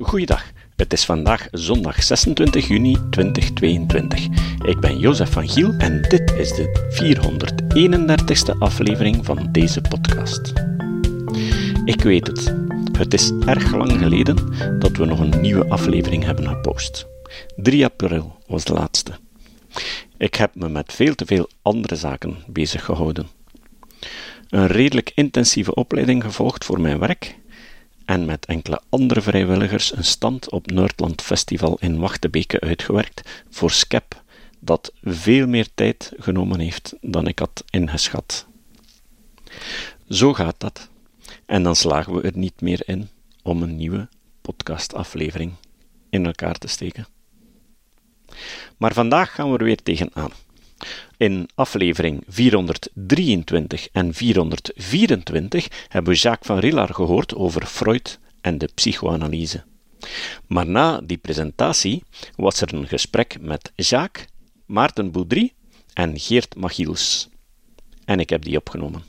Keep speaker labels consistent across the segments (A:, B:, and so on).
A: Goeiedag. Het is vandaag zondag 26 juni 2022. Ik ben Jozef van Giel en dit is de 431ste aflevering van deze podcast. Ik weet het. Het is erg lang geleden dat we nog een nieuwe aflevering hebben gepost. 3 april was de laatste. Ik heb me met veel te veel andere zaken bezig gehouden. Een redelijk intensieve opleiding gevolgd voor mijn werk en met enkele andere vrijwilligers een stand op Noordland Festival in Wachtebeke uitgewerkt voor SCEP, dat veel meer tijd genomen heeft dan ik had ingeschat. Zo gaat dat. En dan slagen we er niet meer in om een nieuwe podcastaflevering in elkaar te steken. Maar vandaag gaan we er weer tegenaan. In aflevering 423 en 424 hebben we Jacques van Rillard gehoord over Freud en de psychoanalyse. Maar na die presentatie was er een gesprek met Jacques, Maarten Boudry en Geert Machiels. En ik heb die opgenomen.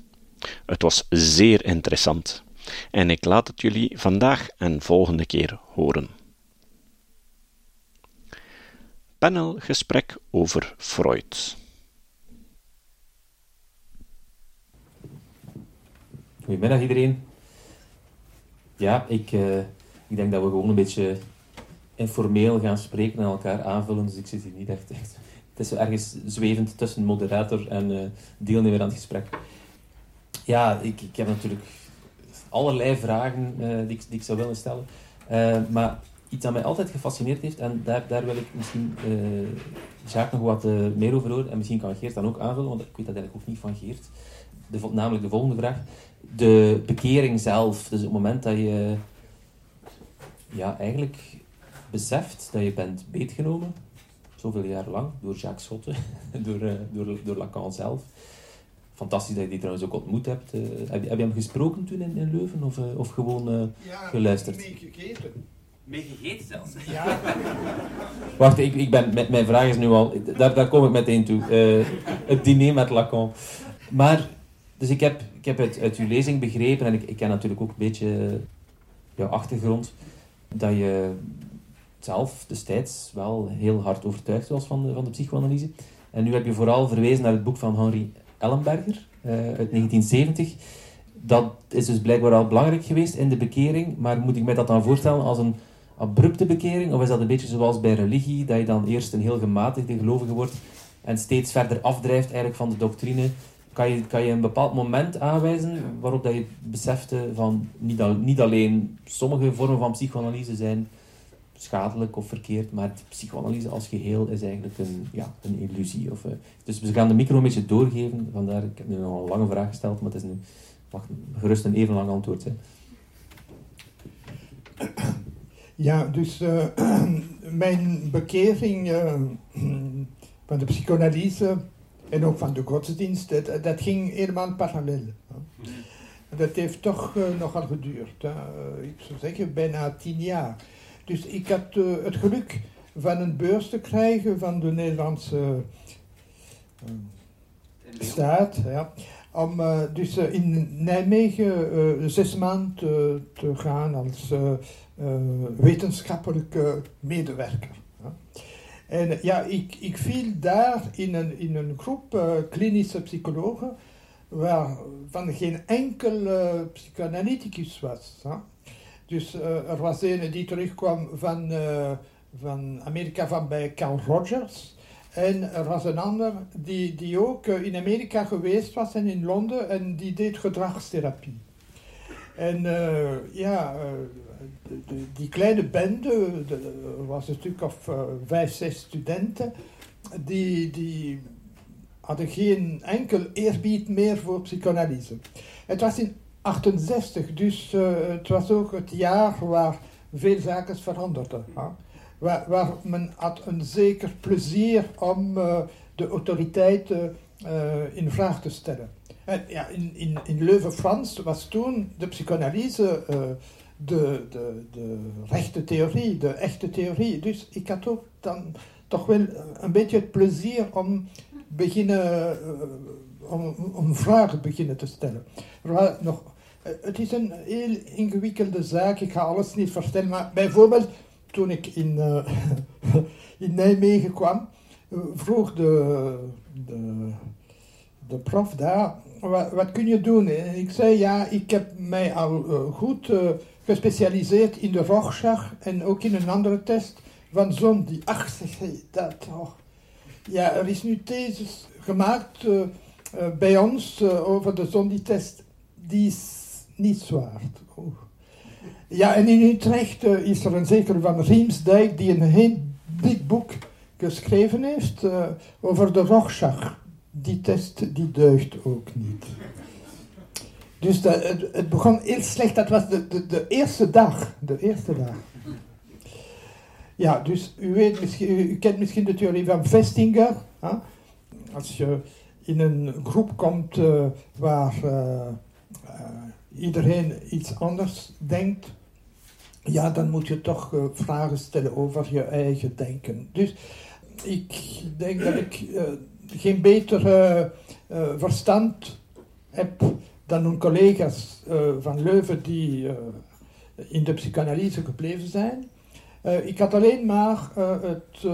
A: Het was zeer interessant. En ik laat het jullie vandaag en volgende keer horen. Panelgesprek over Freud.
B: Goedemiddag iedereen. Ja, ik, uh, ik denk dat we gewoon een beetje informeel gaan spreken en elkaar aanvullen, dus ik zit hier niet echt. Het is ergens zwevend tussen moderator en uh, deelnemer aan het gesprek. Ja, ik, ik heb natuurlijk allerlei vragen uh, die, ik, die ik zou willen stellen. maar iets dat mij altijd gefascineerd heeft, en daar, daar wil ik misschien Jacques nog wat meer over horen, en misschien kan Geert dan ook aanvullen, want ik weet dat eigenlijk ook niet van Geert. De, namelijk de volgende vraag de bekering zelf. Dus het moment dat je ja, eigenlijk beseft dat je bent beetgenomen, zoveel jaar lang, door Jacques Schotte, door, uh, door, door Lacan zelf. Fantastisch dat je die trouwens ook ontmoet hebt. Uh, heb, je, heb je hem gesproken toen in, in Leuven of, uh, of gewoon
C: ja,
B: geluisterd?
C: mee gegeten.
D: Mee gegeten zelfs?
C: Ja.
B: Wacht, ik, ik ben, met, mijn vraag is nu al... Daar, daar kom ik meteen toe. het diner met Lacan. Maar, dus ik heb ik heb uit, uit uw lezing begrepen, en ik, ik ken natuurlijk ook een beetje jouw achtergrond, dat je zelf destijds wel heel hard overtuigd was van de, van de psychoanalyse. En nu heb je vooral verwezen naar het boek van Henri Ellenberger uh, uit 1970. Dat is dus blijkbaar al belangrijk geweest in de bekering, maar moet ik mij dat dan voorstellen als een abrupte bekering? Of is dat een beetje zoals bij religie, dat je dan eerst een heel gematigde gelovige wordt en steeds verder afdrijft eigenlijk van de doctrine kan je, kan je een bepaald moment aanwijzen waarop dat je besefte van niet, niet alleen sommige vormen van psychoanalyse zijn schadelijk of verkeerd, maar de psychoanalyse als geheel is eigenlijk een, ja, een illusie. Of, uh, dus we gaan de micro een beetje doorgeven, vandaar, ik heb nu nog een lange vraag gesteld, maar het is nu wacht, gerust een even lang antwoord. Hè.
C: Ja, dus uh, mijn bekering uh, van de psychoanalyse en ook van de godsdienst, dat, dat ging helemaal parallel. Dat heeft toch uh, nogal geduurd. Uh, ik zou zeggen bijna tien jaar. Dus ik had uh, het geluk van een beurs te krijgen van de Nederlandse staat. Ja, om dus in Nijmegen zes maanden te gaan als wetenschappelijke medewerker. En ja, ik, ik viel daar in een, in een groep uh, klinische psychologen waarvan geen enkel uh, psychoanalyticus was. Dus er was een die terugkwam van, van Amerika, van bij Carl Rogers. En er was een ander die, die ook in Amerika geweest was en in Londen en die deed gedragstherapie. En ja, die kleine bende, er was een stuk of uh, vijf, zes studenten, die, die hadden geen enkel eerbied meer voor psychoanalyse. Het was in 68, dus het was ook het jaar waar veel zaken veranderden. Huh? Waar, men had een zeker plezier om de autoriteiten in vraag te stellen. En ja, in, in, in Leuven-Frans was toen de psychoanalyse de, de, de rechte theorie, de echte theorie. Dus ik had ook dan toch wel een beetje het plezier om beginnen, om, om vragen beginnen te stellen. Nog het is een heel ingewikkelde zaak, ik ga alles niet vertellen, maar bijvoorbeeld toen ik in, in Nijmegen kwam, vroeg de, de, de prof daar, wat, wat, kun je doen? En ik zei, ja, ik heb mij al uh, goed uh, gespecialiseerd in de Rorschach en ook in een andere test van zon die, ach, zeg dat toch. Ja, er is nu thesis gemaakt bij ons over de zon die test, die is niet zwaar. Oh. Ja, en in Utrecht is er een zeker van Riemsdijk die een heel dik boek geschreven heeft over de Rorschach. Die test die deugt ook niet. Dus het, begon heel slecht, dat was de, de, de eerste dag. De eerste dag. Ja, dus u, weet misschien, u, kent misschien de theorie van Vestinger. Hè? Als je in een groep komt uh, waar iedereen iets anders denkt, ja, dan moet je toch vragen stellen over je eigen denken. Dus ik denk dat ik geen beter uh, verstand heb dan mijn collega's van Leuven die in de psychanalyse gebleven zijn. ik had alleen maar het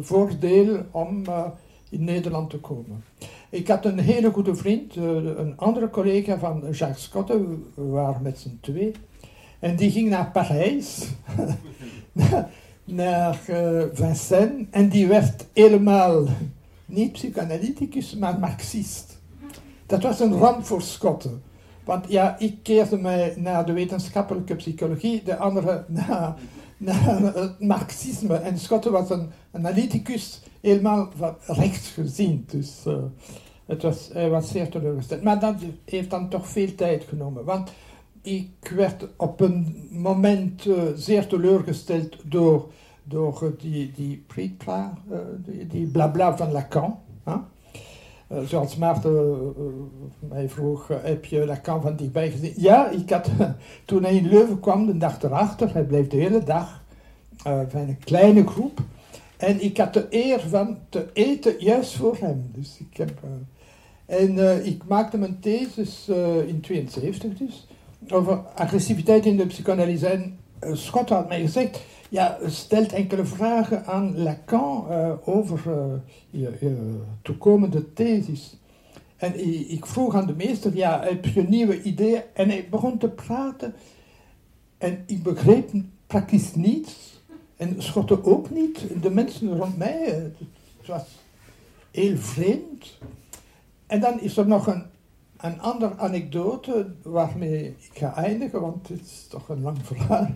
C: voordeel om in Nederland te komen. Ik had een hele goede vriend, een andere collega van Jacques Scotte, waren met z'n twee. En die ging naar Parijs, naar Vincennes, en die werd helemaal niet psychanalyticus, maar marxist. Dat was een ramp voor Schotten. Want ja, ik keerde mij naar de wetenschappelijke psychologie, de andere naar, naar het marxisme. En Schotten was een analyticus, helemaal van rechts gezien. Dus uh, het was, hij was zeer teleurgesteld. Maar dat heeft dan toch veel tijd genomen. Want ik werd op een moment uh, zeer teleurgesteld door, door die, die prikla, uh, die, die blabla van Lacan. Huh? Uh, zoals Maarten mij vroeg, heb je Lacan van dichtbij gezien? Ja, ik had, toen hij in Leuven kwam, de dag erachter, hij bleef de hele dag van een kleine groep. En ik had de eer van te eten juist voor hem. Dus ik heb, en ik maakte mijn thesis in 72 dus over agressiviteit in de psychanalyse. En uh, Scott had mij gezegd, ja, stelt enkele vragen aan Lacan uh, over uh, je, toekomende thesis. En ik vroeg aan de meester, ja, heb je nieuwe ideeën? En hij begon te praten. En ik begreep praktisch niets. En Schotten ook niet. De mensen rond mij, het was heel vreemd. En dan is er nog een een andere anekdote waarmee ik ga eindigen, want het is toch een lang verhaal.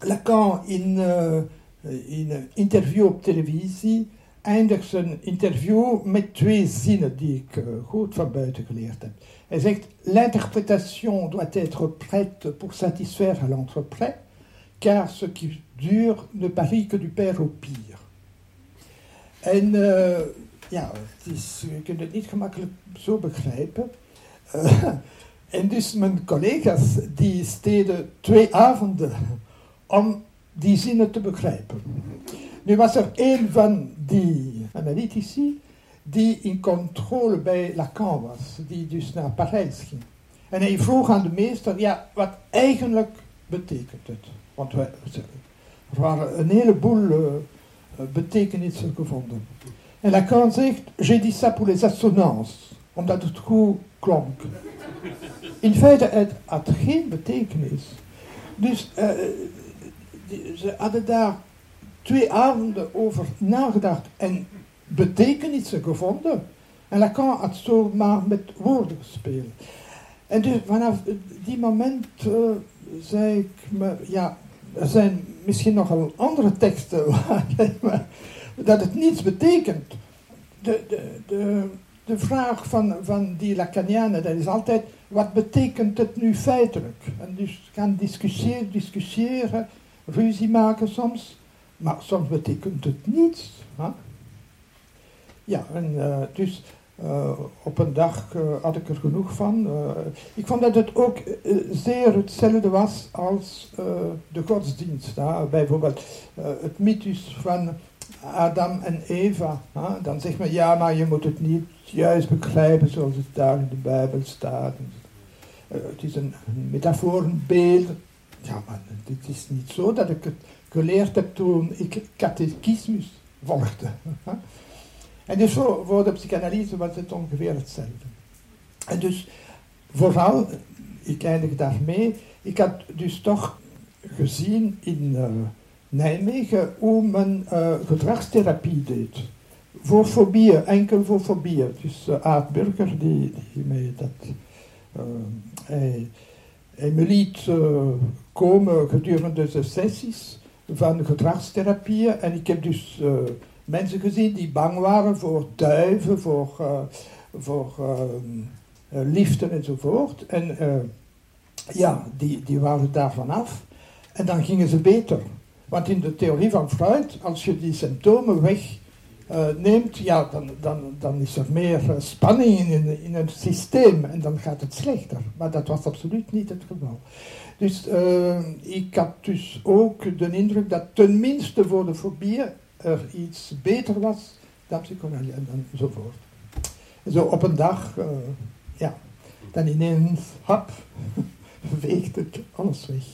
C: Lacan in, uh, in een interview op televisie eindigt zijn interview met twee zinnen die ik uh, goed van buiten geleerd heb. Hij zegt: L'interprétation doit être prête pour satisfaire à l'entreprès, car ce qui dure ne parie que du père au pire. En uh, ja, het is, je kunt het niet gemakkelijk zo begrijpen. Uh, en dus mijn collega's die steden twee avonden om die zinnen te begrijpen. Nu was er een van die analytici die in controle bij Lacan was, die dus naar Parijs ging. En hij vroeg aan de meester, ja, wat eigenlijk betekent het? Want er waren een heleboel uh, betekenissen gevonden. En Lacan zegt, j'ai dit ça pour les assonances, omdat het goed klonk. In feite, het had geen betekenis. Dus uh, ze hadden daar twee avonden over nagedacht en betekenissen gevonden. En Lacan had zo maar met woorden gespeeld. En dus vanaf die moment uh, zei ik me, ja, er zijn misschien nogal andere teksten waar, dat het niets betekent. De, de, de, de vraag van, van die Lacanianen, dat is altijd, wat betekent het nu feitelijk? En dus gaan discussiëren, discussiëren, ruzie maken soms, maar soms betekent het niets. Hè? Ja, en uh, dus uh, op een dag uh, had ik er genoeg van. ik vond dat het ook zeer hetzelfde was als de godsdienst. Hè? Bijvoorbeeld het mythus van Adam en Eva. Hè? Dan zegt men, ja, maar je moet het niet juist begrijpen zoals het daar in de Bijbel staat. het is een metafoor, een beeld. Ja, maar het is niet zo dat ik het geleerd heb toen ik catechismus volgde. En dus voor, voor de psychanalyse was het ongeveer hetzelfde. En dus vooral, ik eindig daarmee, ik had dus toch gezien in uh, Nijmegen hoe men uh, gedragstherapie deed. Voor fobieën, enkel voor fobieën. Dus uh, Aad die, die mij dat... hij, hij me liet komen gedurende de sessies van gedragstherapieën. En ik heb dus mensen gezien die bang waren voor duiven, voor, uh, voor liften enzovoort. En ja, die, die waren daarvan af. En dan gingen ze beter. Want in de theorie van Freud, als je die symptomen wegneemt, ja, dan, dan, dan is er meer spanning in, in het systeem en dan gaat het slechter. Maar dat was absoluut niet het geval. Dus ik had dus ook de indruk dat tenminste voor de fobieën er iets beter was dan psychologie en enzovoort. Zo op een dag, uh, ja, dan ineens, hap, weegt het alles weg.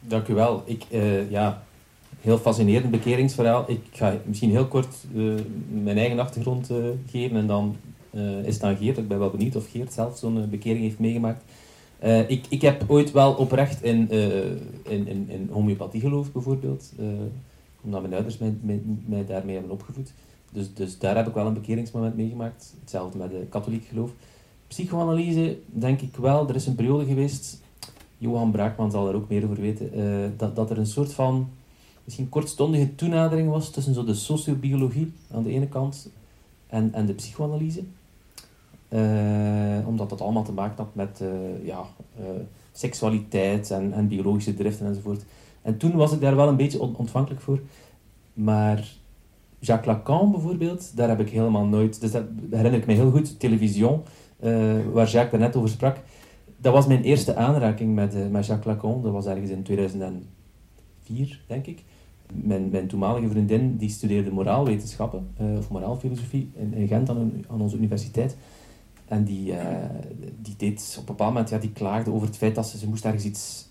B: Dank u wel. Ik, ja, heel fascinerend bekeringsverhaal. Ik ga misschien heel kort uh, mijn eigen achtergrond geven en dan is het aan Geert. Ik ben wel benieuwd of Geert zelf zo'n bekering heeft meegemaakt. Ik, ik heb ooit wel oprecht in, in, in, in homeopathie geloofd, bijvoorbeeld. Omdat mijn ouders mij, mij, mij, daarmee hebben opgevoed. Dus, dus daar heb ik wel een bekeringsmoment meegemaakt. Hetzelfde met de katholiek geloof. Psychoanalyse, denk ik wel. Er is een periode geweest, Johan Braakman zal er ook meer over weten, dat, dat er een soort van, misschien kortstondige toenadering was tussen zo de sociobiologie aan de ene kant en, en de psychoanalyse. Uh, omdat dat allemaal te maken had met uh, ja, uh, seksualiteit en, en, biologische driften enzovoort. En toen was ik daar wel een beetje on ontvankelijk voor. Maar Jacques Lacan bijvoorbeeld, daar heb ik helemaal nooit... Dus dat herinner ik me heel goed, television, waar Jacques daar net over sprak. Dat was mijn eerste aanraking met, met Jacques Lacan. Dat was ergens in 2004, denk ik. Mijn, mijn toenmalige vriendin die studeerde moraalwetenschappen, of moraalfilosofie in, Gent aan, aan onze universiteit. En die, uh, die deed op een bepaald moment, ja, die klaagde over het feit dat ze, ze moest ergens iets,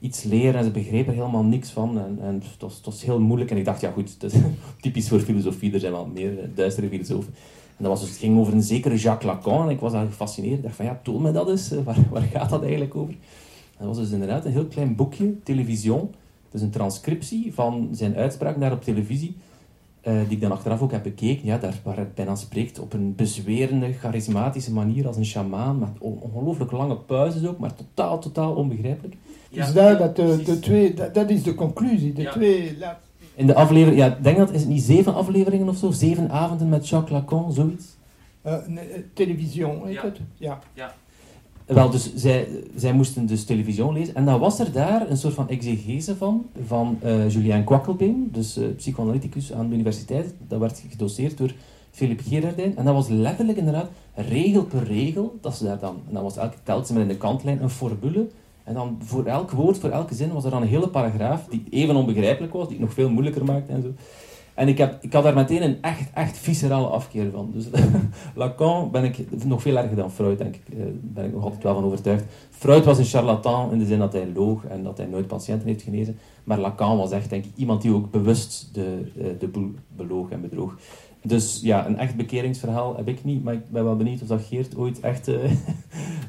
B: iets leren en ze begreep er helemaal niks van. En, en het, was, het was heel moeilijk. En ik dacht, ja goed, typisch voor filosofie, er zijn wel meer eh, duistere filosofen. En dat was dus, het ging over een zekere Jacques Lacan en ik was daar gefascineerd. Ik dacht van, ja, toon me dat eens, waar, waar gaat dat eigenlijk over? Dat was dus inderdaad een heel klein boekje, television. Dus een transcriptie van zijn uitspraak daar op televisie. Uh, die ik dan achteraf ook heb bekeken, ja, daar, waar het bijna spreekt op een bezwerende, charismatische manier als een shamaan, met ongelooflijk lange pauzes ook, maar totaal, totaal onbegrijpelijk.
C: Ja, dus daar dat de, de twee, dat, dat, is de conclusie, de ja. twee...
B: In de aflevering, ja, denk dat, is het niet zeven afleveringen of zo? Zeven avonden met Jacques Lacan, zoiets?
C: Uh, television, heet
B: ja.
C: het? Ja.
B: ja. Wel, dus zij, zij moesten dus televisie lezen. En dan was er daar een soort van exegese van, van uh, Julien Kwakkelbeen, dus uh, psychoanalyticus aan de universiteit. Dat werd gedoseerd door Philip Gerardijn. En dat was letterlijk inderdaad regel per regel, dat ze daar dan... En dan was elke telkens met in de kantlijn een formule. En dan voor elk woord, voor elke zin, was er dan een hele paragraaf die even onbegrijpelijk was, die het nog veel moeilijker maakte en zo. En ik, heb, ik had daar meteen een echt, echt viscerale afkeer van. Dus Lacan ben ik nog veel erger dan Freud, denk ik. Daar ben ik nog altijd wel van overtuigd. Freud was een charlatan in de zin dat hij loog en dat hij nooit patiënten heeft genezen. Maar Lacan was echt, denk ik, iemand die ook bewust de, de boel beloog en bedroog. Dus ja, een echt bekeringsverhaal heb ik niet, maar ik ben wel benieuwd of dat Geert ooit echt uh,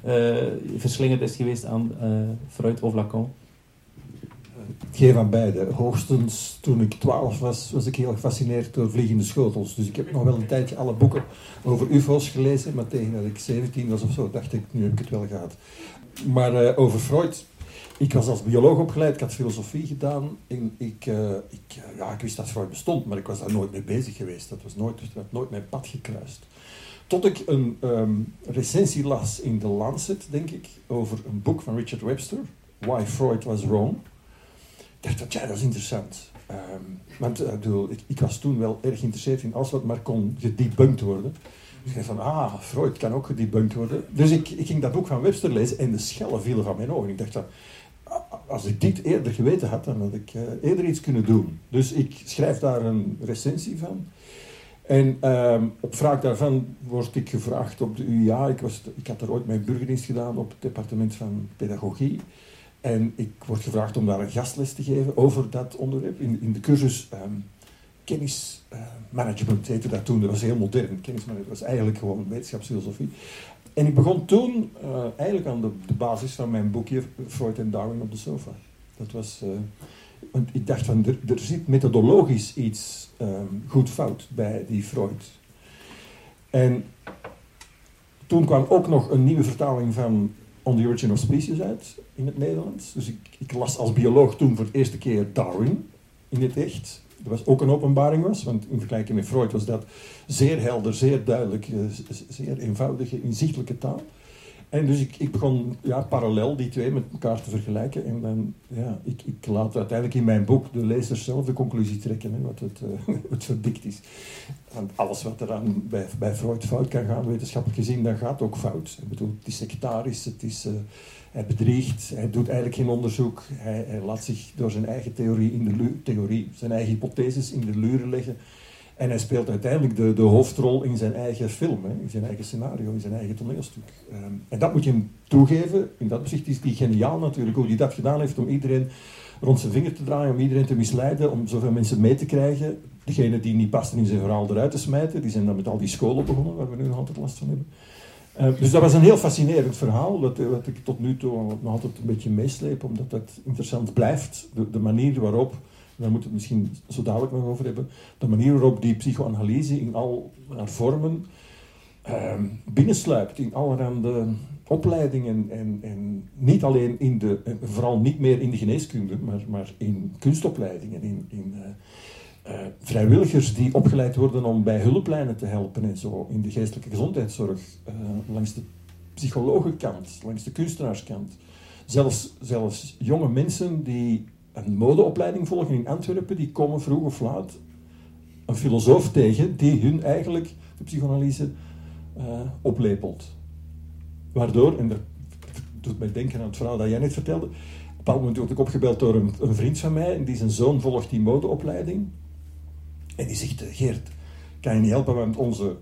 B: verslingerd is geweest aan Freud of Lacan.
D: Geen van beide. Hoogstens toen ik 12 was, was ik heel gefascineerd door vliegende schotels. Dus ik heb nog wel een tijdje alle boeken over UFO's gelezen, maar tegen dat ik 17 was of zo, dacht ik, nu heb ik het wel gehad. Maar uh, over Freud. Ik was als bioloog opgeleid, ik had filosofie gedaan. En ik, uh, ik, uh, ja, ik wist dat Freud bestond, maar ik was daar nooit mee bezig geweest. Dat was nooit, dat nooit mijn pad gekruist. Tot ik een um, recensie las in The Lancet, denk ik, over een boek van Richard Webster, Why Freud Was Wrong dacht dat, ja, dat is interessant. Um, want uh, bedoel, ik, ik, was toen wel erg geïnteresseerd in alles wat maar kon gedebunked worden. Dus ik dacht van, ah, Freud kan ook gedebunked worden. Dus ik, ik ging dat boek van Webster lezen en de schellen vielen van mijn ogen. Ik dacht dat, als ik dit eerder geweten had, dan had ik uh, eerder iets kunnen doen. Dus ik schrijf daar een recensie van. En ehm, op vraag daarvan word ik gevraagd op de UiA. Ik, was, ik had er ooit mijn burgerdienst gedaan op het departement van pedagogie. En ik word gevraagd om daar een gastles te geven over dat onderwerp. In, in de cursus um, kennismanagement uh, heette dat toen. Dat was heel modern. Kennismanagement was eigenlijk gewoon wetenschapsfilosofie. En ik begon toen uh, eigenlijk aan de, de, basis van mijn boekje Freud en Darwin op de sofa. Dat was... Uh, want ik dacht van, er, zit methodologisch iets um, goed fout bij die Freud. En toen kwam ook nog een nieuwe vertaling van On the Origin of Species uit in het Nederlands. Dus ik, ik las als bioloog toen voor de eerste keer Darwin in het echt. Dat was ook een openbaring was, want in vergelijking met Freud was dat zeer helder, zeer duidelijk, eh, zeer eenvoudige, inzichtelijke taal. En dus ik, ik begon ja, parallel die twee met elkaar te vergelijken. En dan, ja, ik, ik laat uiteindelijk in mijn boek de lezer zelf de conclusie trekken, hè, wat het, uh, het verdikt is. Want alles wat er aan bij, bij Freud fout kan gaan, wetenschappelijk gezien, dat gaat ook fout. Ik bedoel, het is sectarisch, het is, uh, hij bedriegt, hij doet eigenlijk geen onderzoek. Hij, hij laat zich door zijn eigen theorie, in de theorie, zijn eigen hypotheses in de luren leggen. En hij speelt uiteindelijk de, de hoofdrol in zijn eigen film, hè, in zijn eigen scenario, in zijn eigen toneelstuk. Um, en dat moet je hem toegeven. In dat opzicht is hij geniaal natuurlijk, hoe hij dat gedaan heeft om iedereen rond zijn vinger te draaien, om iedereen te misleiden, om zoveel mensen mee te krijgen. Degenen die niet pasten in zijn verhaal eruit te smijten, die zijn dan met al die scholen begonnen, waar we nu nog altijd last van hebben. Uh, dus dat was een heel fascinerend verhaal, dat, wat ik tot nu toe nog altijd een beetje meesleep, omdat dat interessant blijft. De manier waarop daar moeten we het misschien zo dadelijk nog over hebben, de manier waarop die psychoanalyse in al haar vormen uh, binnensluipt in allerhande opleidingen en, en niet alleen in de, vooral niet meer in de geneeskunde, maar, maar in kunstopleidingen, in, in uh, uh, vrijwilligers die opgeleid worden om bij hulplijnen te helpen en zo, in de geestelijke gezondheidszorg, uh, langs de psychologenkant, langs de kunstenaarskant. Zelfs, zelfs jonge mensen die een modeopleiding volgen in Antwerpen, die komen vroeg of laat een filosoof tegen die hun eigenlijk de psychoanalyse uh, oplepelt. Waardoor, en dat doet mij denken aan het verhaal dat jij net vertelde, op een bepaald moment word ik opgebeld door een, vriend van mij, die zijn zoon volgt die modeopleiding. En die zegt, Geert, kan je niet helpen, want onze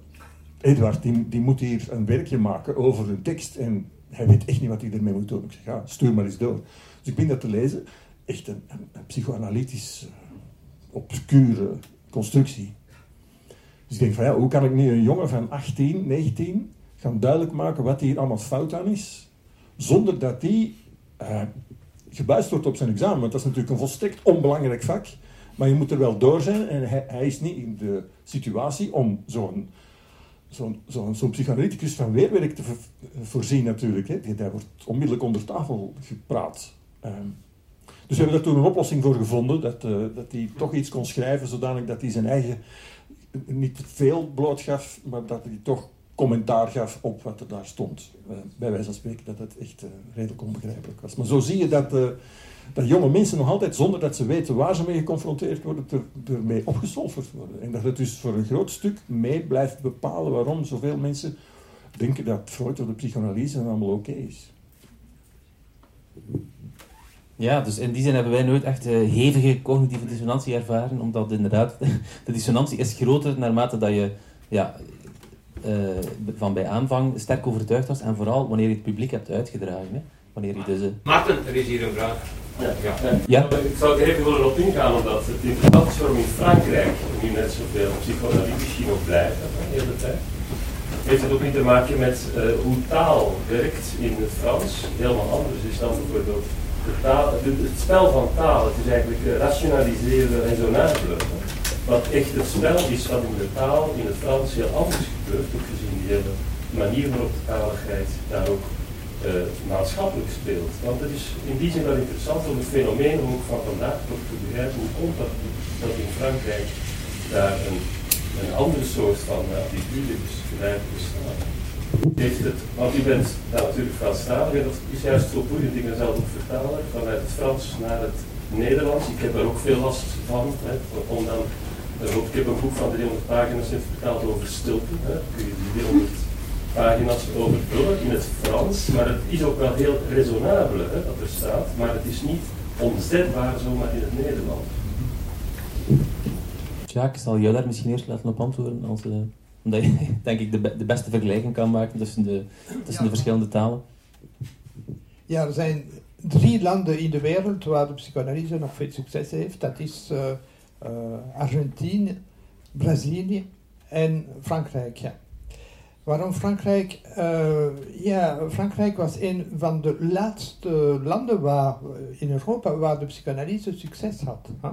D: Eduard, die, die moet hier een werkje maken over een tekst en hij weet echt niet wat hij ermee moet doen. Ik zeg, ja, stuur maar eens door. Dus ik ben dat te lezen echt een, psychoanalytisch obscure constructie. Dus ik denk van ja, hoe kan ik nu een jongen van 18, 19 gaan duidelijk maken wat hier allemaal fout aan is, zonder dat die uh, gebuist wordt op zijn examen. Want dat is natuurlijk een volstrekt onbelangrijk vak, maar je moet er wel door zijn en hij, hij is niet in de situatie om zo'n zo'n zo zo psychoanalyticus van weerwerk te voorzien natuurlijk. Hè. Daar wordt onmiddellijk onder tafel gepraat. Um, dus we hebben daar toen een oplossing voor gevonden, dat, uh, dat hij toch iets kon schrijven, zodanig dat hij zijn eigen niet veel bloot gaf, maar dat hij toch commentaar gaf op wat er daar stond. Uh, bij wijze van spreken dat het echt uh, redelijk onbegrijpelijk was. Maar zo zie je dat, dat jonge mensen nog altijd, zonder dat ze weten waar ze mee geconfronteerd worden, er, ermee opgesolverd worden. En dat het dus voor een groot stuk mee blijft bepalen waarom zoveel mensen denken dat Freud of de psychoanalyse allemaal oké is.
B: Ja, dus in die zin hebben wij nooit echt uh, hevige cognitieve dissonantie ervaren, omdat inderdaad de dissonantie is groter naarmate dat je ja, uh, van bij aanvang sterk overtuigd was en vooral wanneer je het publiek hebt uitgedragen. Hè? Wanneer je dus, uh...
E: Maarten, er is hier een vraag.
B: Ja. ja. ja.
E: Ik zou er even willen op ingaan, omdat het interessant is waarom in Frankrijk nu net zoveel psychoanalytici nog blijven de hele tijd. Heeft het ook niet te maken met hoe taal werkt in het Frans, helemaal anders is dan bijvoorbeeld het spel van taal, het is eigenlijk eh, rationaliseren en raisonnabele. Wat echt het spel is wat in de taal, in het Frans, heel anders gebeurt, ook gezien die hele manier waarop de taligheid daar ook uh, maatschappelijk speelt. Want het is in die zin wel interessant om het fenomeen ook van vandaag te begrijpen. Hoe komt dat dat in Frankrijk daar een, andere soort van attitude is, gelijk? Heeft het, want u bent ja, natuurlijk Franstalig en dat is juist zo boeiend. Ik ben zelf ook vertaler vanuit het Frans naar het Nederlands. Ik heb daar ook veel last van. Hè, om dan, ik heb een boek van 300 pagina's vertaald over stilte. Hè. Kun je die 300 pagina's overvullen in het Frans, maar het is ook wel heel raisonnabel hè, dat er staat, maar het is niet onzetbaar zomaar in het Nederlands.
B: Jacques, ik zal jou daar misschien eerst laten op antwoorden, als, uh, omdat je denk ik de, be de, beste vergelijking kan maken tussen de, tussen de verschillende talen.
C: Ja, er zijn drie landen in de wereld waar de psychoanalyse nog veel succes heeft. Dat is uh, uh, Argentinië, Brazilië en Frankrijk. Ja. Waarom Frankrijk? Uh, ja, Frankrijk was een van de laatste landen waar, in Europa waar de psychanalyse succes had. Hè?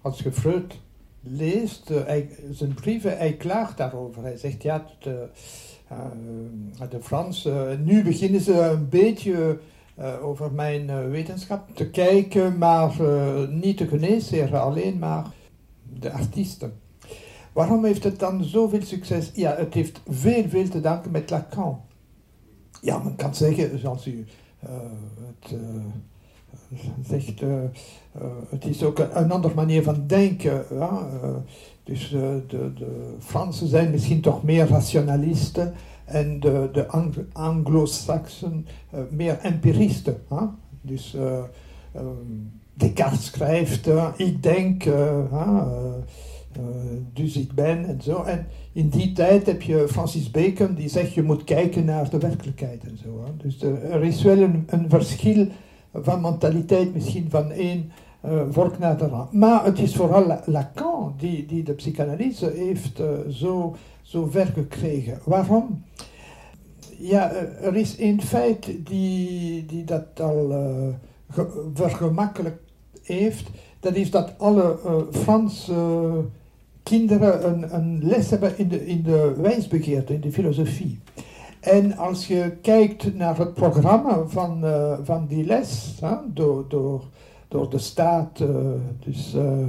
C: Als je Freud leest, uh, hij, zijn brieven, hij klaagt daarover. Hij zegt, ja, de, uh, de Fransen, nu beginnen ze een beetje over mijn wetenschap te kijken, maar niet de geneesheren, alleen maar de artiesten. Waarom heeft het dan zoveel succes? Ja, het heeft veel, veel te danken met Lacan. Ja, men kan zeggen, zoals u het zegt, uh, het is ook een, andere manier van denken. Ja? dus de, de Fransen zijn misschien toch meer rationalisten en de, de Anglo-Saxen meer empiristen. Dus um, Descartes schrijft, ik denk, dus ik ben en zo. En in die tijd heb je Francis Bacon die zegt je moet kijken naar de werkelijkheid en zo. Dus er is wel een, een, verschil van mentaliteit misschien van één uh, volk naar de andere. Maar het is vooral Lacan die, die de psychanalyse heeft uh, zo, zo ver gekregen. Waarom? Ja, er is een feit die, die dat al uh, vergemakkelijk heeft. Dat is dat alle Franse kinderen een, een les hebben in de, in de wijsbegeerte, in de filosofie. En als je kijkt naar het programma van, uh, van die les, hè, door, door, door de staat uh, dus, uh,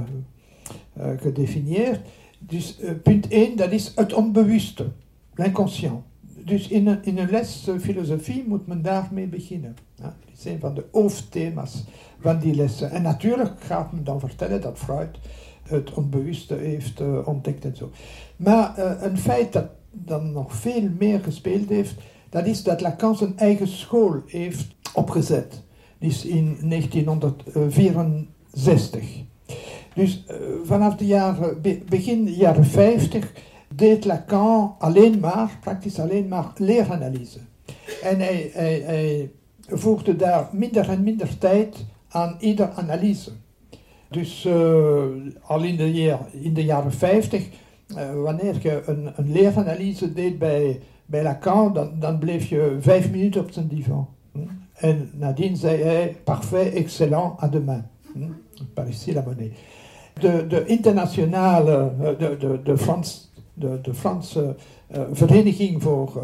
C: gedefinieerd, dus punt 1, dat is het onbewuste, l'inconscient. Dus in een, in een les filosofie moet men daarmee beginnen. Dat is een van de hoofdthema's van die lessen. En natuurlijk gaat men dan vertellen dat Freud het onbewuste heeft ontdekt en zo. Maar een feit dat dan nog veel meer gespeeld heeft, dat is dat Lacan zijn eigen school heeft opgezet. Dus in 1964. Dus vanaf de jaren, begin jaren 50 deed Lacan alleen maar, praktisch alleen maar leeranalyse. En hij, voegde daar minder en minder tijd aan ieder analyse. Dus uh, al in de, in de, jaren 50, uh, wanneer je een, een, leeranalyse deed bij, bij Lacan, dan, bleef je vijf minuten op zijn divan. Hm? En nadien zei hij, parfait, excellent, à demain. Hm? Par ici. De, de internationale, eh, de, de, de, de, de Franse uh, vereniging voor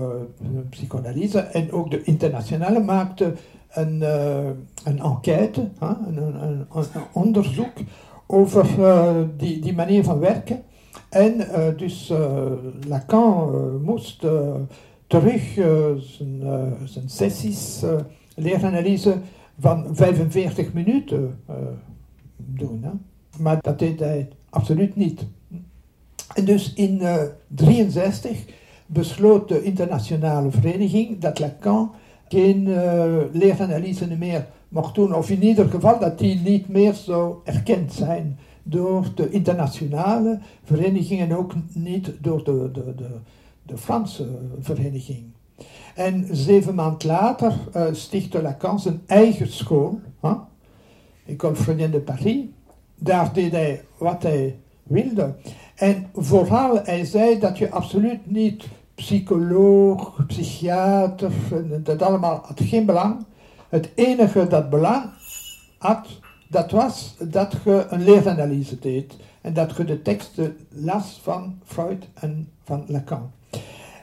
C: psychoanalyse en ook de internationale maakte een, een enquête, een, een, een, onderzoek over die, die manier van werken. En uh, dus Lacan moest terug zijn, zijn sessies, leeranalyse van 45 minuten doen. Hè? Maar dat deed hij absoluut niet. En dus in 1963 besloot de internationale vereniging dat Lacan geen leeranalyse meer mocht doen, of in ieder geval dat die niet meer zo erkend zijn door de internationale vereniging en ook niet door de, de, de, de Franse vereniging. En zeven maanden later uh, stichtte Lacan zijn eigen school, huh? École Freudien de Paris. Daar deed hij wat hij wilde. En vooral, hij zei dat je absoluut niet psycholoog, psychiater, dat allemaal had geen belang. Het enige dat belang had, dat was dat je een leeranalyse deed en dat je de teksten las van Freud en van Lacan.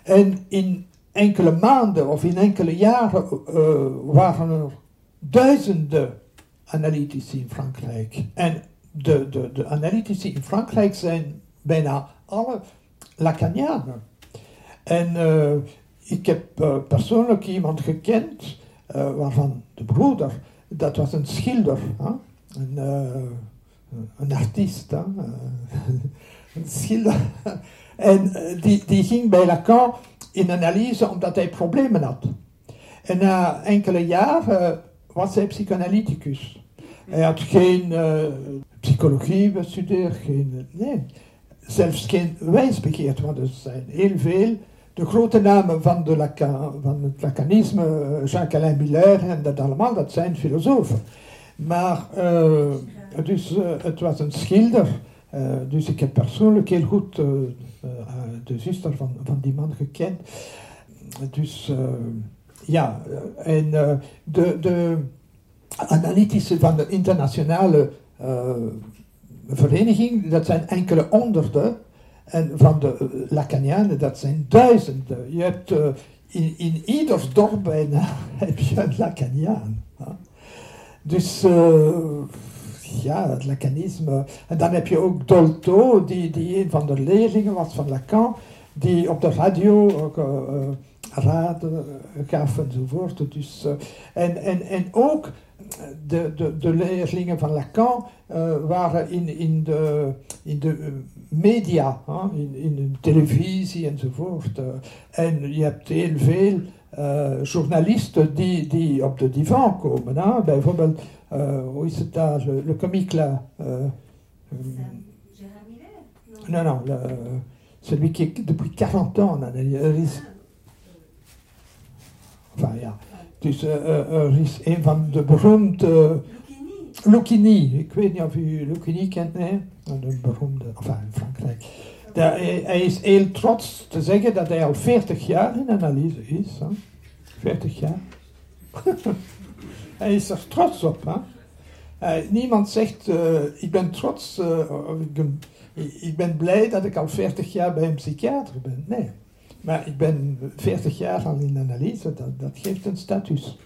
C: En in enkele maanden of in enkele jaren uh, waren er duizenden analytici in Frankrijk. En de, de, de analytici in Frankrijk zijn bijna alle Lacanianen. En uh, ik heb uh, persoonlijk iemand gekend, waarvan de broeder, dat was een schilder, hè? Een, een artiest, een schilder. en die, die ging bij Lacan in analyse omdat hij problemen had. En na enkele jaren was hij psychoanalyticus. Hij had geen psychologie bestudeerd, geen, nee. zelfs geen wijsbegeerte, want er zijn heel veel. De grote namen van, de Lacan, van het Lacanisme, eh, Jacques-Alain Miller en dat allemaal, dat zijn filosofen. Maar dus, het was een schilder, uh, dus ik heb persoonlijk heel goed de zuster van, van die man gekend. Dus ja, en de, de analytische van de internationale vereniging, dat zijn enkele honderden. En van de Lacanianen, dat zijn duizenden. Je hebt in, in ieder dorp bijna heb je een Lacaniaan. Dus uh, ja, het Lacanisme. En dan heb je ook Dolto, die, die een van de leerlingen was van Lacan, die op de radio ook uh, raden gaf enzovoort. Dus, en, en, en ook de, de, de leerlingen van Lacan waren in, in, de, in de media, in, in de televisie enzovoort. En je hebt heel veel uh, journalisten die, die op de divan komen. Huh? Bijvoorbeeld, hoe is het daar, le comique là Non, non, le, celui qui est depuis 40 ans en analyse. Enfin, ja. Dus er is een van de beroemde... Lucchini. Ik weet niet of u Lucchini kent, nee? Een beroemde, enfin in Frankrijk. Hij, is heel trots te zeggen dat hij al 40 jaar in analyse is. Hè? 40 jaar. hij is er trots op. Hè? Uh, niemand zegt, uh, ik ben trots, uh, ik, ben, ik ben blij dat ik al 40 jaar bij een psychiater ben. Nee. Maar ik ben 40 jaar al in analyse, dat, dat geeft een status.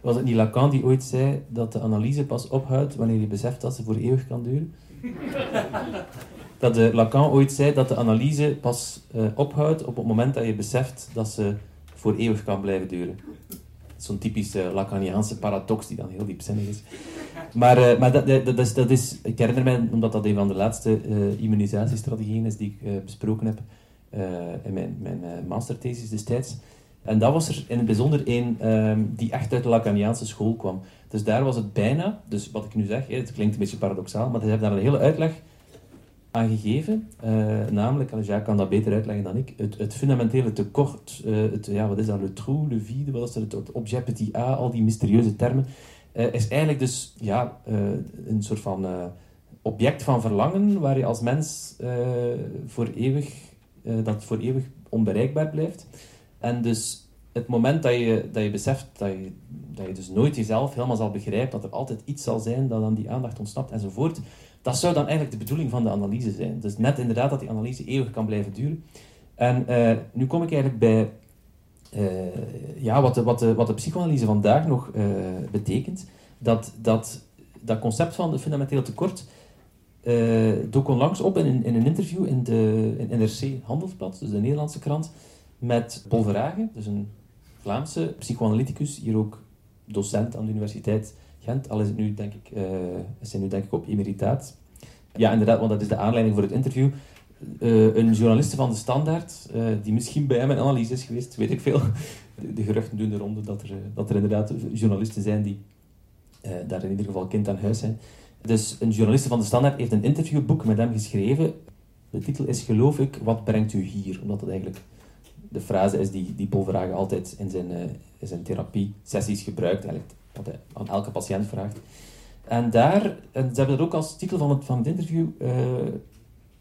B: Was het niet Lacan die ooit zei dat de analyse pas ophoudt wanneer je beseft dat ze voor eeuwig kan duren? dat de Lacan ooit zei dat de analyse pas uh, ophoudt op het moment dat je beseft dat ze voor eeuwig kan blijven duren. Zo'n typische Lacaniaanse paradox die dan heel diepzinnig is. Maar, uh, maar dat, dat, is, dat is, ik herinner mij, omdat dat een van de laatste immunisatiestrategieën is die ik besproken heb in mijn, mijn masterthesis destijds. En dat was er in het bijzonder een um, die echt uit de Lacaniaanse school kwam. Dus daar was het bijna, dus wat ik nu zeg, het klinkt een beetje paradoxaal, maar ze hebben daar een hele uitleg aan gegeven. namelijk, Jacques kan dat beter uitleggen dan ik, het, het fundamentele tekort, het, ja, wat is dat, le trou, le vide, wat is dat, het objet petit a, al die mysterieuze termen uh, is eigenlijk dus ja, een soort van object van verlangen waar je als mens voor eeuwig, dat voor eeuwig onbereikbaar blijft. En dus het moment dat je, dat je beseft dat je, dat je dus nooit jezelf helemaal zal begrijpen, dat er altijd iets zal zijn dat aan die aandacht ontsnapt enzovoort, dat zou dan eigenlijk de bedoeling van de analyse zijn. Dus net inderdaad dat die analyse eeuwig kan blijven duren. En nu kom ik eigenlijk bij uh, ja, wat, de, wat, de, wat de psychoanalyse vandaag nog uh, betekent, dat, dat dat concept van de fundamentele tekort uh, dook onlangs op in, in een interview in de in NRC Handelsblad, dus de Nederlandse krant, met Paul Verhagen, dus een Vlaamse psychoanalyticus, hier ook docent aan de Universiteit Gent, al is het nu denk ik, is hij nu denk ik op emeritaat. Ja, inderdaad, want dat is de aanleiding voor het interview. Uh, een journaliste van de Standaard, uh, die misschien bij hem in analyse is geweest, weet ik veel. De, geruchten doen de ronde dat er, uh, dat er inderdaad journalisten zijn die daar in ieder geval kind aan huis zijn. Dus een journaliste van de Standaard heeft een interviewboek met hem geschreven. De titel is, geloof ik, wat brengt u hier? Omdat dat eigenlijk de frase is die, die Paul altijd in zijn, in zijn therapie-sessies gebruikt. Eigenlijk wat hij aan elke patiënt vraagt. En daar, en ze hebben dat ook als titel van het, van het interview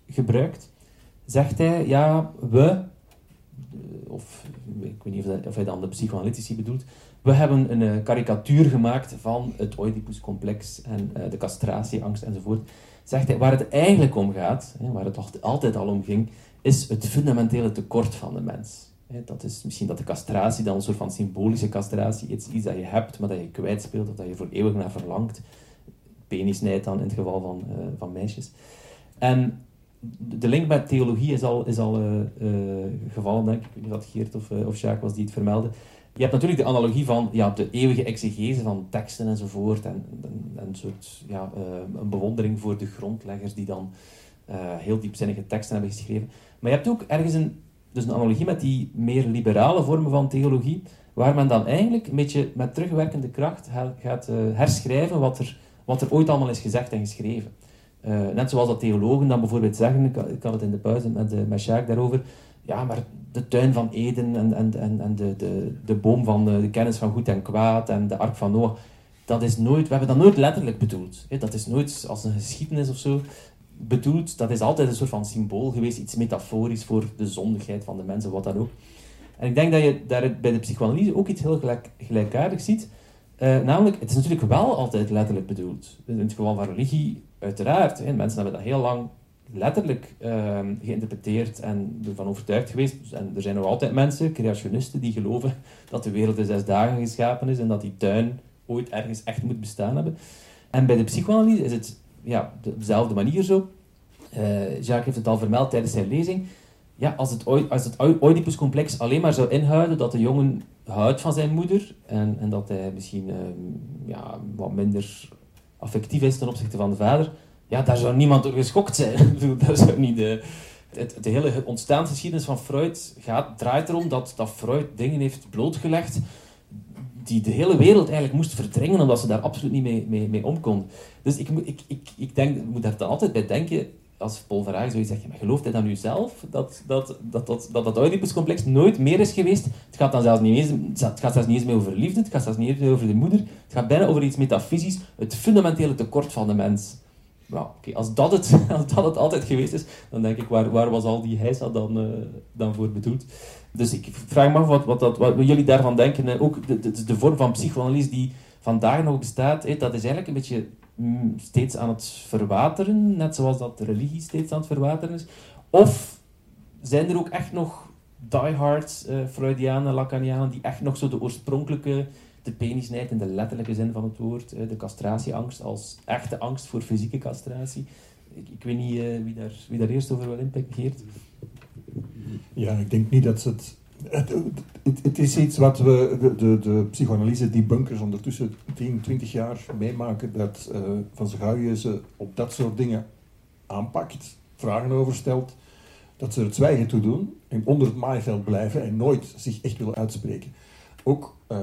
B: gebruikt, zegt hij, ja, we, of ik weet niet of, hij dan de psychoanalytici bedoelt, we hebben een uh, karikatuur gemaakt van het Oedipuscomplex en uh, de castratieangst enzovoort. Zegt hij, waar het eigenlijk om gaat, hè, waar het altijd al om ging, is het fundamentele tekort van de mens. Dat is misschien dat de castratie dan een soort van symbolische castratie is, iets dat je hebt, maar dat je kwijtspeelt of dat je voor eeuwig naar verlangt. Penisnijd dan in het geval van, uh, van meisjes. En de link met theologie is al, is al uh, uh, gevallen, denk ik. Ik weet niet of Geert of, of Jacques was die het vermeldde. Je hebt natuurlijk de analogie van ja, de eeuwige exegese van teksten enzovoort. En, en, en een soort ja, een bewondering voor de grondleggers die dan heel diepzinnige teksten hebben geschreven. Maar je hebt ook ergens een, dus een analogie met die meer liberale vormen van theologie, waar men dan eigenlijk een beetje met terugwerkende kracht gaat herschrijven wat er, wat er ooit allemaal is gezegd en geschreven. Uh, net zoals dat theologen dan bijvoorbeeld zeggen, ik, had het in de pauze met, uh, met Jacques daarover, ja, maar de tuin van Eden en, en, en, en de, de, de boom van de, de, kennis van goed en kwaad en de ark van Noach, dat is nooit, we hebben dat nooit letterlijk bedoeld. Dat is nooit als een geschiedenis of zo bedoeld. Dat is altijd een soort van symbool geweest, iets metaforisch voor de zondigheid van de mensen, wat dan ook. En ik denk dat je daar bij de psychoanalyse ook iets heel gelijk, gelijkaardigs ziet. Uh, namelijk, het is natuurlijk wel altijd letterlijk bedoeld. In het geval van religie, uiteraard. Hè, mensen hebben dat heel lang letterlijk uh, geïnterpreteerd en ervan overtuigd geweest. En er zijn nog altijd mensen, creationisten, die geloven dat de wereld in zes dagen geschapen is en dat die tuin ooit ergens echt moet bestaan hebben. En bij de psychoanalyse is het ja, dezelfde manier zo. Uh, Jacques heeft het al vermeld tijdens zijn lezing. Ja, als het, als het Oedipuscomplex alleen maar zou inhouden dat de jongen houdt van zijn moeder en, en dat hij misschien uh, ja, wat minder affectief is ten opzichte van de vader, ja, daar zou niemand door geschokt zijn. dat zou niet het, de hele ontstaansgeschiedenis van Freud gaat, draait erom dat, dat Freud dingen heeft blootgelegd die de hele wereld eigenlijk moest verdringen, omdat ze daar absoluut niet mee, mee, om kon. Dus ik, ik, ik, ik denk, moet daar altijd bij denken, als Paul Verhagen zoiets zegt, maar gelooft hij dan nu zelf dat dat, dat, dat, dat, Oedipuscomplex nooit meer is geweest? Het gaat dan zelfs niet eens, het gaat zelfs niet eens meer over liefde, het gaat zelfs niet eens meer over de moeder, het gaat bijna over iets metafysisch, het fundamentele tekort van de mens. Nou, okay, als, dat het, als dat het altijd geweest is, dan denk ik, waar, waar was al die heisa dan, uh, dan voor bedoeld? Dus ik vraag me af wat, wat, wat jullie daarvan denken. Ook de, de, vorm van psychoanalyse die vandaag nog bestaat, dat is eigenlijk een beetje mm, steeds aan het verwateren, net zoals dat religie steeds aan het verwateren is. Of zijn er ook echt nog diehard uh, Freudianen, Lacanianen, die echt nog zo de oorspronkelijke, de penisnijd in de letterlijke zin van het woord, de castratieangst als echte angst voor fysieke castratie. Ik, ik weet niet uh, wie, daar, wie daar eerst over wil inpikken,
D: Ja, ik denk niet dat ze het het, het, is iets wat we, de, de, de psychoanalyse, die bunkers ondertussen 10, 20 jaar meemaken, dat uh, Van Zagouwen ze op dat soort dingen aanpakt, vragen over stelt, dat ze het zwijgen toe doen en onder het maaiveld blijven en nooit zich echt willen uitspreken. Ook uh,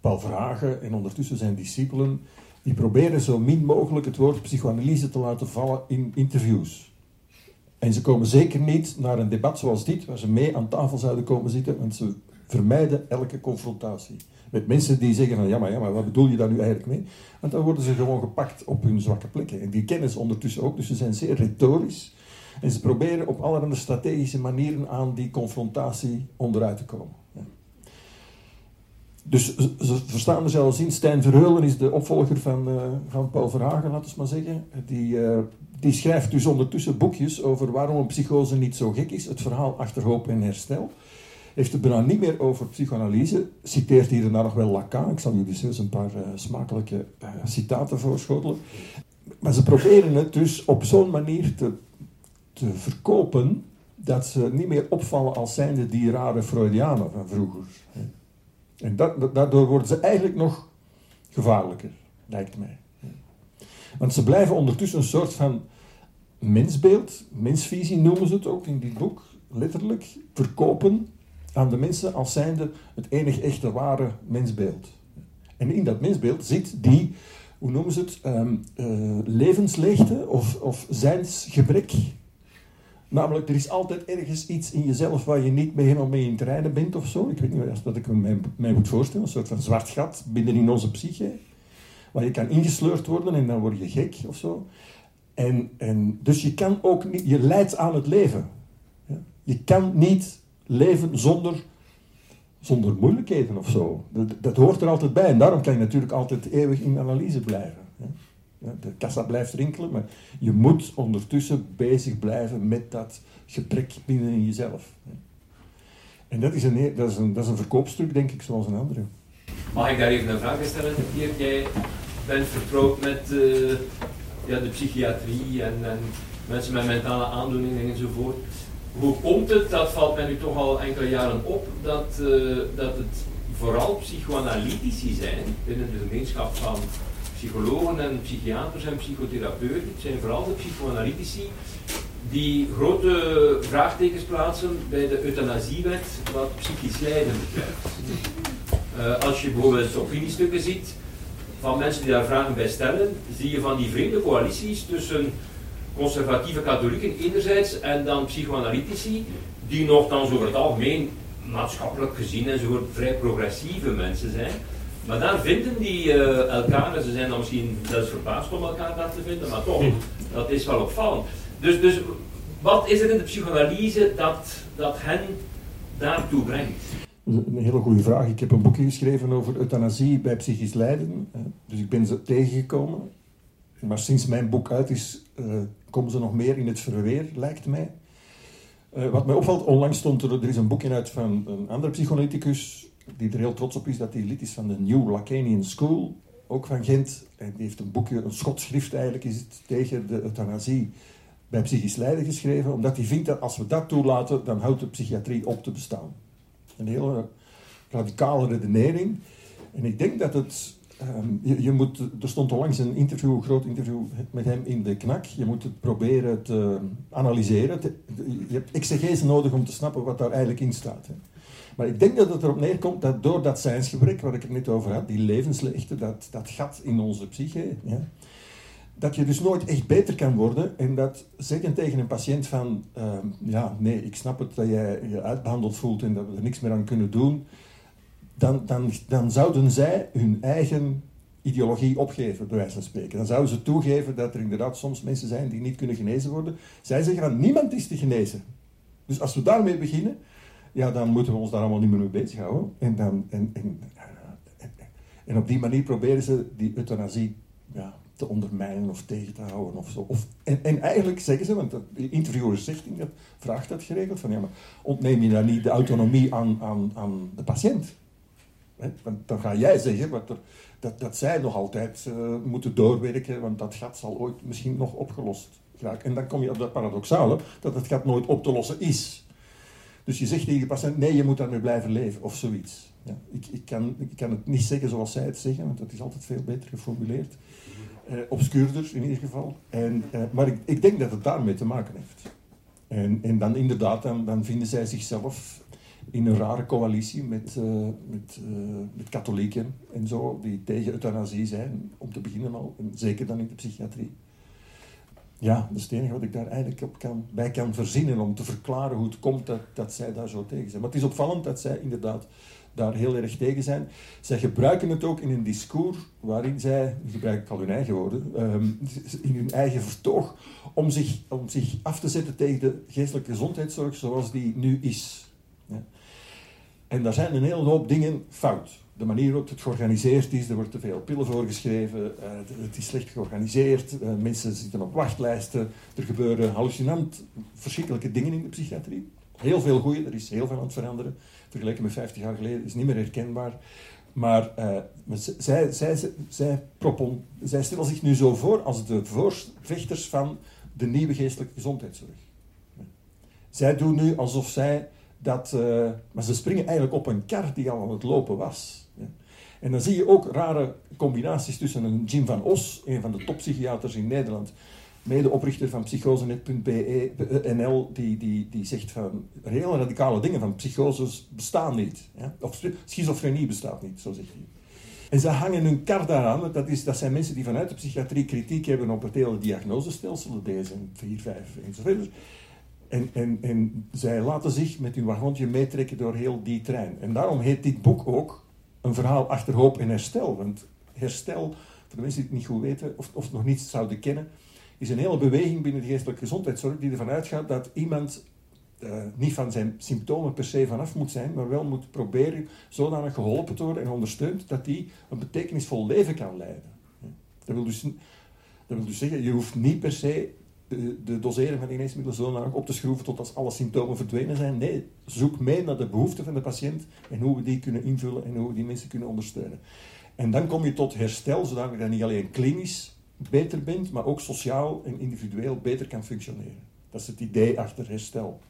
D: Paul Vragen en ondertussen zijn discipelen, die proberen zo min mogelijk het woord psychoanalyse te laten vallen in interviews. En ze komen zeker niet naar een debat zoals dit, waar ze mee aan tafel zouden komen zitten, want ze vermijden elke confrontatie. Met mensen die zeggen van ja maar, ja, maar wat bedoel je daar nu eigenlijk mee? Want dan worden ze gewoon gepakt op hun zwakke plekken. En die kennen ze ondertussen ook, dus ze zijn zeer retorisch. En ze proberen op allerlei strategische manieren aan die confrontatie onderuit te komen. Dus ze verstaan er zelfs in. Stijn Verheulen is de opvolger van, uh, van Paul Verhagen, laten we maar zeggen. Die, uh, die schrijft dus ondertussen boekjes over waarom een psychose niet zo gek is. Het verhaal achter hoop en herstel. Heeft het bijna niet meer over psychoanalyse. Citeert hier en daar nog wel Lacan. Ik zal jullie dus een paar uh, smakelijke citaten voorschotelen. Maar ze proberen het dus op zo'n manier te, te verkopen dat ze niet meer opvallen als zijnde die rare Freudianen van vroeger. En dat, daardoor worden ze eigenlijk nog gevaarlijker, lijkt mij. Want ze blijven ondertussen een soort van mensbeeld, mensvisie noemen ze het ook in dit boek, letterlijk, verkopen aan de mensen als zijnde het enige echte ware mensbeeld. En in dat mensbeeld zit die, hoe noemen ze het, um, levensleegte of, of zijnsgebrek. Namelijk, er is altijd ergens iets in jezelf waar je niet mee, helemaal mee in het rijden bent of zo. Ik weet niet wat ik me mij, moet voorstellen. Een soort van zwart gat binnenin onze psyche. Waar je kan ingesleurd worden en dan word je gek of zo. En, en, dus je kan ook niet, je leidt aan het leven. Je kan niet leven zonder, zonder moeilijkheden of zo. Dat, dat hoort er altijd bij. En daarom kan je natuurlijk altijd eeuwig in analyse blijven. De kassa blijft rinkelen, maar je moet ondertussen bezig blijven met dat gebrek binnen in jezelf. En dat is een, dat is een, dat is een verkoopstuk, denk ik, zoals een andere.
F: Mag ik daar even een vraag stellen? Hier, jij bent vertrouwd met uh, ja, de psychiatrie en, en, mensen met mentale aandoeningen enzovoort. Hoe komt het, dat valt mij nu toch al enkele jaren op, dat, uh, dat het vooral psychoanalytici zijn binnen de gemeenschap van psychologen en psychiaters en psychotherapeuten, het zijn vooral de psychoanalytici, die grote vraagtekens plaatsen bij de euthanasiewet wat psychisch lijden betreft. Uh, als je bijvoorbeeld opiniestukken ziet van mensen die daar vragen bij stellen, zie je van die vreemde coalities tussen conservatieve katholieken enerzijds en dan psychoanalytici, die nog dan over het algemeen maatschappelijk gezien en zo vrij progressieve mensen zijn. Maar daar vinden die uh, elkaar, en ze zijn dan misschien zelfs verbaasd om elkaar daar te vinden, maar toch, dat is wel opvallend. Dus, dus wat is er in de psychoanalyse dat, dat hen daartoe brengt?
D: Een hele goede vraag. Ik heb een boekje geschreven over euthanasie bij psychisch lijden. Dus ik ben ze tegengekomen. Maar sinds mijn boek uit is, uh, komen ze nog meer in het verweer, lijkt mij. Uh, wat mij opvalt, onlangs stond er, er is een boekje uit van een andere psychoanalyticus, die er heel trots op is dat hij lid is van de New Lacanian School, ook van Gent. En die heeft een boekje, een schotschrift eigenlijk, is het tegen de euthanasie bij psychisch lijden geschreven, omdat hij vindt dat als we dat toelaten, dan houdt de psychiatrie op te bestaan. Een hele radicale redenering. En ik denk dat het je, je, moet, er stond onlangs een interview, een groot interview met hem in de knak. Je moet het proberen te analyseren. je hebt exegese nodig om te snappen wat daar eigenlijk in staat. Hè. Maar ik denk dat het erop neerkomt dat door dat zijnsgebrek, waar ik het net over had, die levensleegte, dat, dat gat in onze psyche, ja, dat je dus nooit echt beter kan worden. En dat zeggen tegen een patiënt van, um, ja, nee, ik snap het dat jij je uitbehandeld voelt en dat we er niks meer aan kunnen doen dan, dan, dan zouden zij hun eigen ideologie opgeven, bij wijze van spreken. Dan zouden ze toegeven dat er inderdaad soms mensen zijn die niet kunnen genezen worden. Zij zeggen dan, niemand is te genezen. Dus als we daarmee beginnen, ja, dan moeten we ons daar allemaal niet meer mee bezighouden. En, dan, en, en, en op die manier proberen ze die euthanasie ja, te ondermijnen of tegen te houden of zo. Of, en, en eigenlijk zeggen ze, want de interviewer zegt, dat, vraagt dat geregeld, van ja, maar ontneem je dan niet de autonomie aan, aan, aan de patiënt? Want dan ga jij zeggen wat er, dat, dat zij nog altijd uh, moeten doorwerken, want dat gat zal ooit misschien nog opgelost raken. En dan kom je op dat paradoxale, dat het gat nooit op te lossen is. Dus je zegt tegen de patiënt, nee, je moet daarmee blijven leven, of zoiets. Ja, ik, ik, kan, ik kan het niet zeggen zoals zij het zeggen, want dat is altijd veel beter geformuleerd. Uh, obscuurder in ieder geval. En, uh, maar ik, ik denk dat het daarmee te maken heeft. En, en dan inderdaad, dan, dan vinden zij zichzelf in een rare coalitie met, uh, met, uh, met katholieken en zo, die tegen euthanasie zijn, om te beginnen al, en zeker dan in de psychiatrie. Ja, dat is het enige wat ik daar eigenlijk op kan, bij kan verzinnen om te verklaren hoe het komt dat, dat zij daar zo tegen zijn. Maar het is opvallend dat zij inderdaad daar heel erg tegen zijn. Zij gebruiken het ook in een discours waarin zij, gebruik ik al hun eigen woorden, um, in hun eigen vertoog, om zich, om zich af te zetten tegen de geestelijke gezondheidszorg zoals die nu is. En daar zijn een hele hoop dingen fout. De manier waarop het georganiseerd is, er wordt te veel pillen voorgeschreven, uh, het is slecht georganiseerd, uh, mensen zitten op wachtlijsten, er gebeuren hallucinant verschrikkelijke dingen in de psychiatrie. Heel veel goede, er is heel veel aan het veranderen. Vergeleken met 50 jaar geleden is niet meer herkenbaar. Maar uh, zij, zij, zij, zij stellen zich nu zo voor als de voorvechters van de nieuwe geestelijke gezondheidszorg. Zij doen nu alsof zij dat, maar ze springen eigenlijk op een kar die al aan het lopen was. En dan zie je ook rare combinaties tussen een Jim van Os, een van de toppsychiaters in Nederland, medeoprichter van psychosenet.nl, die, die, die zegt van hele radicale dingen, van psychoses bestaan niet. Ja? Of schizofrenie bestaat niet, zo zegt hij. En ze hangen hun kar daaraan, dat, is, dat zijn mensen die vanuit de psychiatrie kritiek hebben op het hele diagnosestelsel, de DSM-4, 5 enzovoort. En, en, en zij laten zich met hun wagentje meetrekken door heel die trein. En daarom heet dit boek ook een verhaal achter hoop en herstel. Want herstel, voor de mensen die het niet goed weten of, of nog niet zouden kennen, is een hele beweging binnen de geestelijke gezondheidszorg die ervan uitgaat dat iemand uh, niet van zijn symptomen per se vanaf moet zijn, maar wel moet proberen zodanig geholpen te worden en ondersteund dat hij een betekenisvol leven kan leiden. Dat wil dus, dat wil dus zeggen, je hoeft niet per se de, dosering van geneesmiddelen zo op te schroeven tot als alle symptomen verdwenen zijn. Nee, zoek mee naar de behoeften van de patiënt en hoe we die kunnen invullen en hoe we die mensen kunnen ondersteunen. En dan kom je tot herstel, zodat je niet alleen klinisch beter bent, maar ook sociaal en individueel beter kan functioneren. Dat is het idee achter herstel.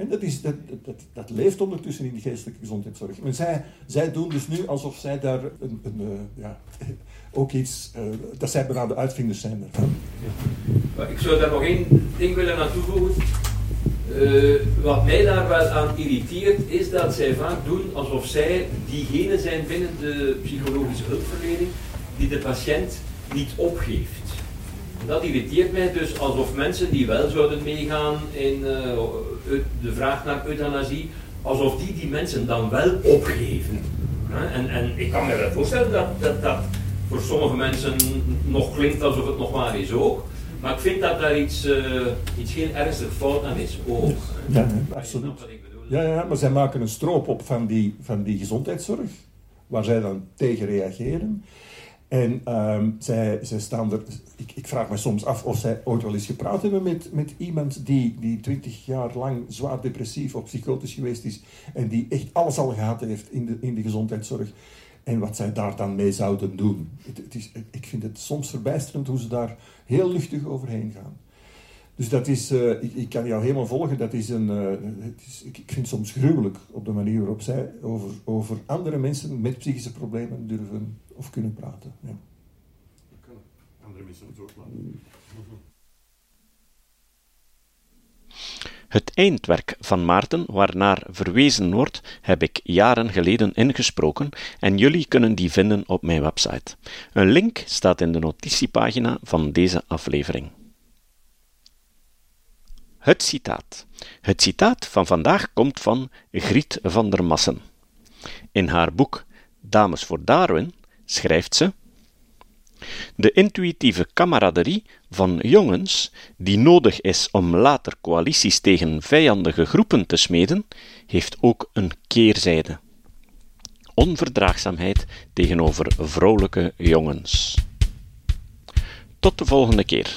D: En dat, is, dat, dat, dat leeft ondertussen in de geestelijke gezondheidszorg. Maar zij, zij doen dus nu alsof zij daar een, een, eh, ja, ook iets, uh, dat zij bijna de uitvinders zijn.
F: Ik zou daar nog één ding willen aan toevoegen. Uh, wat mij daar wel aan irriteert, is dat zij vaak doen alsof zij diegene zijn binnen de psychologische hulpverlening die de patiënt niet opgeeft. Dat irriteert mij dus alsof mensen die wel zouden meegaan in de vraag naar euthanasie, alsof die die mensen dan wel opgeven. En, en ik kan me wel voorstellen dat, dat dat voor sommige mensen nog klinkt alsof het nog maar is ook. Maar ik vind dat daar iets, uh, iets geen ernstig fout aan is ook.
D: Ja, absoluut. Ja, ja, maar zij maken een stroop op van die, van die gezondheidszorg, waar zij dan tegen reageren. En um, zij, zij staan er. Ik, ik, vraag me soms af of zij ooit wel eens gepraat hebben met, met iemand die, die 20 jaar lang zwaar depressief of psychotisch geweest is. En die echt alles al gehad heeft in de, in de gezondheidszorg. En wat zij daar dan mee zouden doen. Het is, ik vind het soms verbijsterend hoe ze daar heel luchtig overheen gaan. Dus dat is, uh, ik, ik, kan jou helemaal volgen, dat is een, uh, het is, ik, ik, vind het soms gruwelijk op de manier waarop zij over, over andere mensen met psychische problemen durven of kunnen praten. Ja.
G: Andere mensen ook laten.
A: Het eindwerk van Maarten, waarnaar verwezen wordt, heb ik jaren geleden ingesproken en jullie kunnen die vinden op mijn website. Een link staat in de notitiepagina van deze aflevering. Het citaat. Het citaat van vandaag komt van Griet van der Massen. In haar boek Dames voor Darwin schrijft ze: De intuïtieve kameraderie van jongens, die nodig is om later coalities tegen vijandige groepen te smeden, heeft ook een keerzijde. Onverdraagzaamheid tegenover vrouwelijke jongens. Tot de volgende keer.